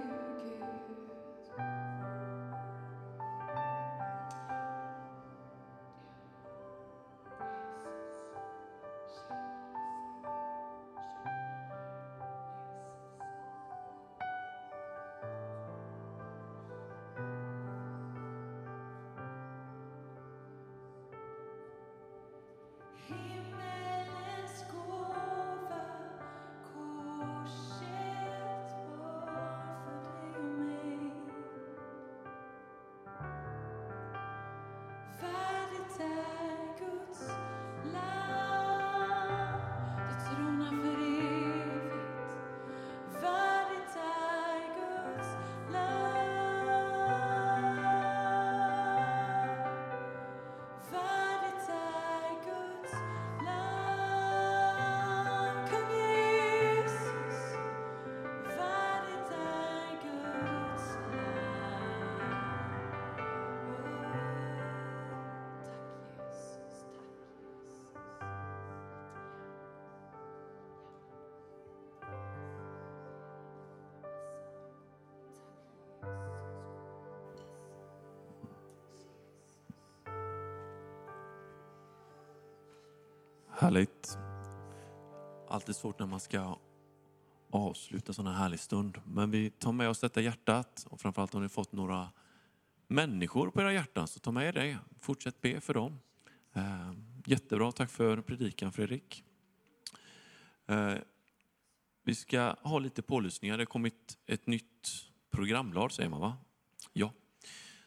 Härligt. Alltid svårt när man ska avsluta sån här härlig stund. Men vi tar med oss detta hjärtat och framförallt om ni fått några människor på era hjärtan så ta med det. Fortsätt be för dem. Eh, jättebra, tack för predikan Fredrik. Eh, vi ska ha lite pålysningar. Det har kommit ett nytt programblad säger man va? Ja.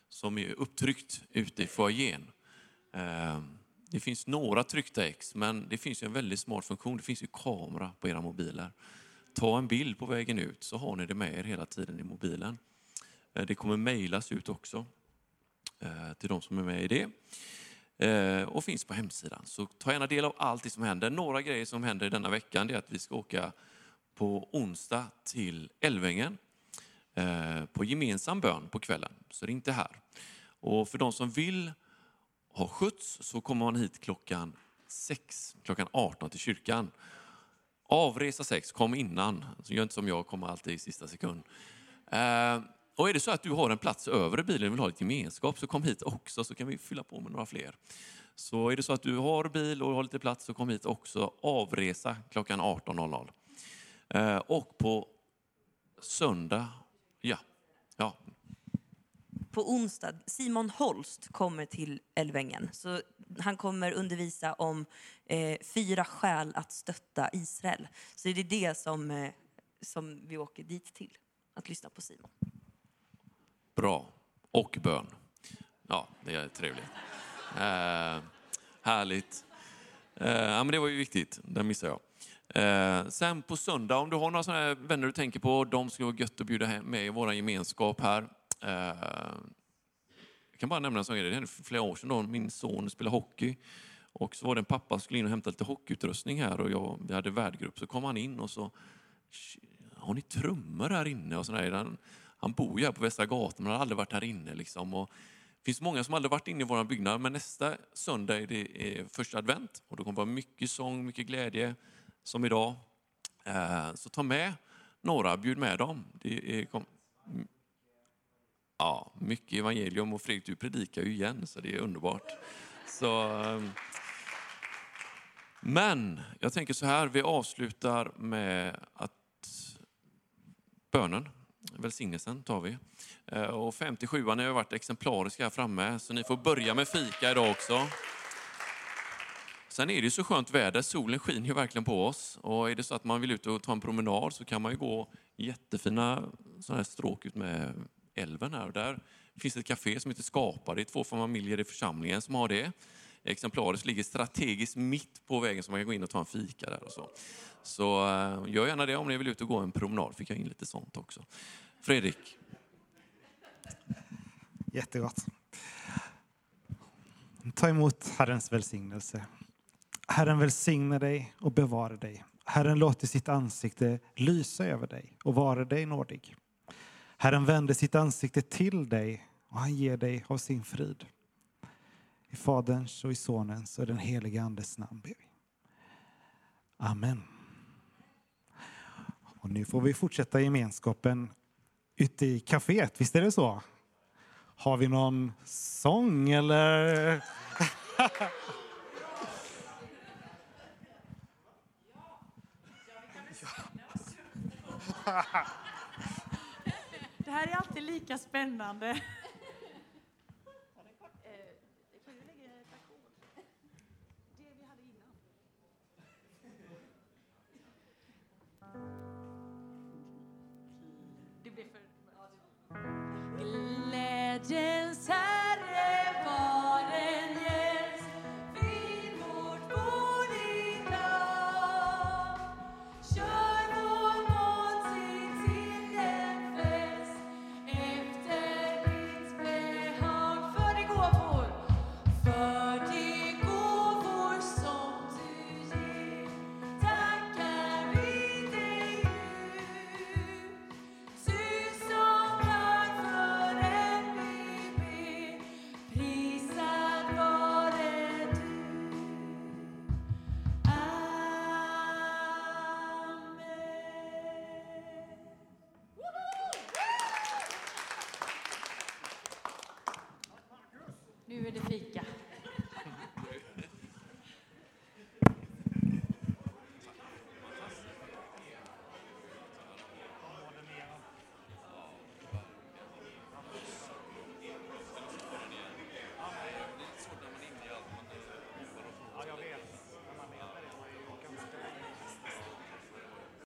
Som är upptryckt ute i foajén. Eh, det finns några tryckta ex, men det finns ju en väldigt smart funktion. Det finns ju kamera på era mobiler. Ta en bild på vägen ut så har ni det med er hela tiden i mobilen. Eh, det kommer mejlas ut också eh, till de som är med i det. Eh, och finns på hemsidan. Så ta gärna del av allt det som händer. Några grejer som händer denna veckan är att vi ska åka på onsdag till Älvängen på gemensam bön på kvällen. Så det är inte här. Och för de som vill har skjuts så kommer man hit klockan 6, klockan 18 till kyrkan. Avresa 6, kom innan. Så gör inte som jag, kommer alltid i sista sekund. Eh, och är det så att du har en plats över i bilen och vill ha lite gemenskap så kom hit också så kan vi fylla på med några fler. Så är det så att du har bil och har lite plats så kom hit också. Avresa klockan 18.00. Eh, och på söndag, ja, ja, på onsdag, Simon Holst kommer till Älvängen. Så han kommer undervisa om eh, fyra skäl att stötta Israel. Så det är det som, eh, som vi åker dit till, att lyssna på Simon. Bra. Och bön. Ja, det är trevligt. Eh, härligt. Eh, ja, men det var ju viktigt. Den missade jag. Eh, sen på söndag, om du har några sådana här vänner du tänker på, de skulle vara gött att bjuda med i vår gemenskap här. Eh, jag kan bara nämna en sån grej. Det hände för flera år sedan. Då. Min son spelade hockey. Och så var det en pappa som skulle in och hämta lite hockeyutrustning här och jag, vi hade värdgrupp. Så kom han in och så, har ni trummor här inne? Och sådär. Han, han bor ju här på Västra gatan men har aldrig varit här inne. Liksom. Och det finns många som aldrig varit inne i vår byggnad men nästa söndag är det är första advent och då kommer det vara mycket sång, mycket glädje som idag. Eh, Så ta med några, bjud med dem. Det är, kom, ja, mycket evangelium och Fredrik du predikar ju igen så det är underbart. Så, ehm, men jag tänker så här, vi avslutar med att bönen, välsignelsen tar vi. Eh, och 57 har varit exemplariska här framme, så ni får börja med fika idag också. Sen är det ju så skönt väder, solen skiner ju verkligen på oss. Och är det så att man vill ut och ta en promenad så kan man ju gå jättefina sådana här stråk ut med älven här. Och där finns ett café som heter Skapa. Det är två familjer i församlingen som har det. Exemplariskt ligger strategiskt mitt på vägen så man kan gå in och ta en fika där och så. Så eh, gör gärna det om ni vill ut och gå en promenad. Fick jag in lite sånt också. Fredrik, Jättegott. Ta emot Herrens välsignelse. Herren välsigne dig och bevara dig. Herren låter sitt ansikte lysa över dig och vara dig nådig. Herren vänder sitt ansikte till dig och han ger dig av sin frid. I Faderns och i Sonens och den helige Andes namn ber vi. Amen. Och nu får vi fortsätta gemenskapen ute i kaféet, visst är det så? Har vi någon sång eller? [LAUGHS] här är alltid lika spännande.